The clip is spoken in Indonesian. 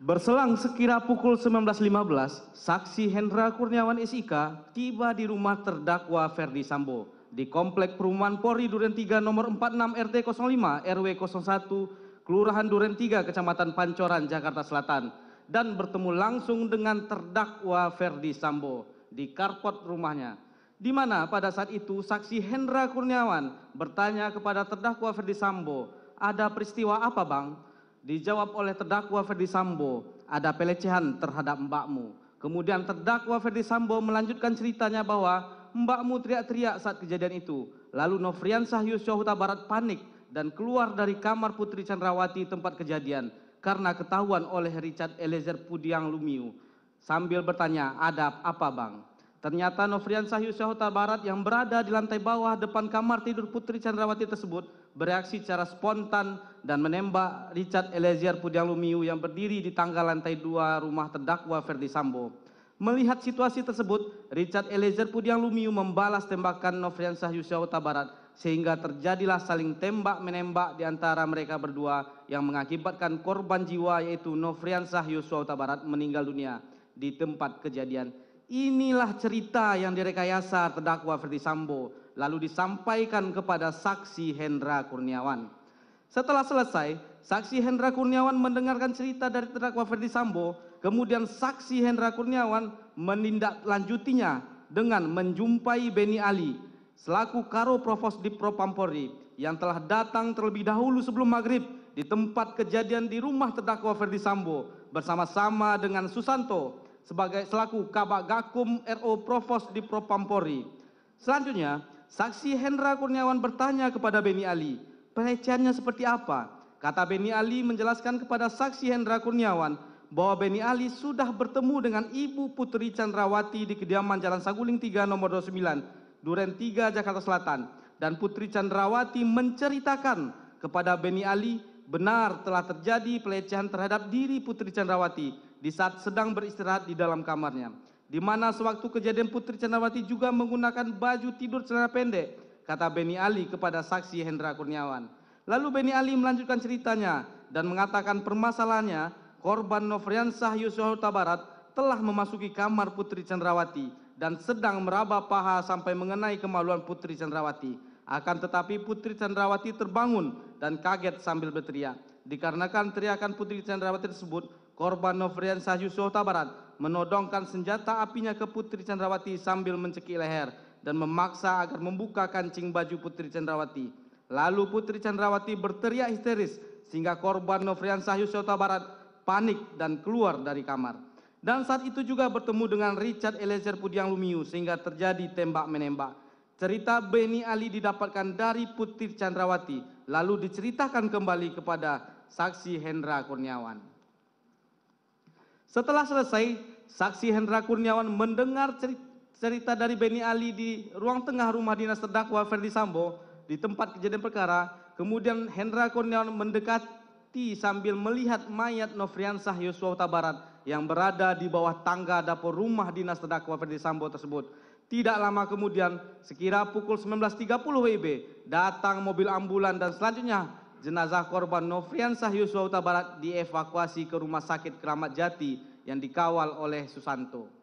Berselang sekira pukul 19.15, saksi Hendra Kurniawan SIK tiba di rumah terdakwa Ferdi Sambo di Komplek Perumahan Polri Duren 3 nomor 46 RT 05 RW 01 Kelurahan Duren 3 Kecamatan Pancoran Jakarta Selatan dan bertemu langsung dengan terdakwa Ferdi Sambo di karpot rumahnya di mana pada saat itu saksi Hendra Kurniawan bertanya kepada terdakwa Ferdi Sambo, "Ada peristiwa apa, Bang?" Dijawab oleh terdakwa Ferdi Sambo, ada pelecehan terhadap mbakmu. Kemudian terdakwa Ferdi Sambo melanjutkan ceritanya bahwa mbakmu teriak-teriak saat kejadian itu. Lalu Nofriansah Yusuf Huta Barat panik dan keluar dari kamar Putri Chandrawati tempat kejadian karena ketahuan oleh Richard Eliezer Pudiang Lumiu. Sambil bertanya, ada apa bang? Ternyata Nofriansah Yusuf Huta Barat yang berada di lantai bawah depan kamar tidur Putri Chandrawati tersebut bereaksi secara spontan dan menembak Richard Eliezer Pudiang Lumiu yang berdiri di tangga lantai dua rumah terdakwa Ferdi Sambo. Melihat situasi tersebut, Richard Eliezer Pudiang Lumiu membalas tembakan Nofriansah Yusuf Barat sehingga terjadilah saling tembak-menembak di antara mereka berdua yang mengakibatkan korban jiwa yaitu Nofriansah Yusuf Barat meninggal dunia di tempat kejadian. Inilah cerita yang direkayasa terdakwa Ferdi Sambo lalu disampaikan kepada saksi Hendra Kurniawan. Setelah selesai, saksi Hendra Kurniawan mendengarkan cerita dari terdakwa Ferdi Sambo, kemudian saksi Hendra Kurniawan menindaklanjutinya dengan menjumpai Beni Ali selaku Karo Provos di Propampori yang telah datang terlebih dahulu sebelum maghrib di tempat kejadian di rumah terdakwa Ferdi Sambo bersama-sama dengan Susanto sebagai selaku Kabak Gakum RO Provos di Propampori. Selanjutnya, Saksi Hendra Kurniawan bertanya kepada Beni Ali, pelecehannya seperti apa? Kata Beni Ali menjelaskan kepada saksi Hendra Kurniawan bahwa Beni Ali sudah bertemu dengan Ibu Putri Chandrawati di kediaman Jalan Saguling 3 nomor 29, Duren 3 Jakarta Selatan. Dan Putri Chandrawati menceritakan kepada Beni Ali benar telah terjadi pelecehan terhadap diri Putri Chandrawati di saat sedang beristirahat di dalam kamarnya di mana sewaktu kejadian Putri Candrawati juga menggunakan baju tidur celana pendek, kata Beni Ali kepada saksi Hendra Kurniawan. Lalu Beni Ali melanjutkan ceritanya dan mengatakan permasalahannya korban Nofriansah Yusuf Barat telah memasuki kamar Putri Candrawati dan sedang meraba paha sampai mengenai kemaluan Putri Candrawati. Akan tetapi Putri Candrawati terbangun dan kaget sambil berteriak. Dikarenakan teriakan Putri Candrawati tersebut, korban Nofriansah Yusuf Barat menodongkan senjata apinya ke Putri Chandrawati sambil mencekik leher dan memaksa agar membuka kancing baju Putri Chandrawati. Lalu Putri Chandrawati berteriak histeris sehingga korban Nofriansah Yusota Barat panik dan keluar dari kamar. Dan saat itu juga bertemu dengan Richard Eliezer Pudiang Lumiu sehingga terjadi tembak-menembak. Cerita Beni Ali didapatkan dari Putri Chandrawati lalu diceritakan kembali kepada saksi Hendra Kurniawan. Setelah selesai, saksi Hendra Kurniawan mendengar cerita dari Beni Ali di ruang tengah rumah dinas terdakwa Ferdi Sambo di tempat kejadian perkara. Kemudian Hendra Kurniawan mendekati sambil melihat mayat Nofriansah Yosua Barat yang berada di bawah tangga dapur rumah dinas terdakwa Ferdi Sambo tersebut. Tidak lama kemudian, sekira pukul 19.30 WIB, datang mobil ambulan dan selanjutnya jenazah korban Nofriansah Yosua Barat dievakuasi ke Rumah Sakit Keramat Jati yang dikawal oleh Susanto.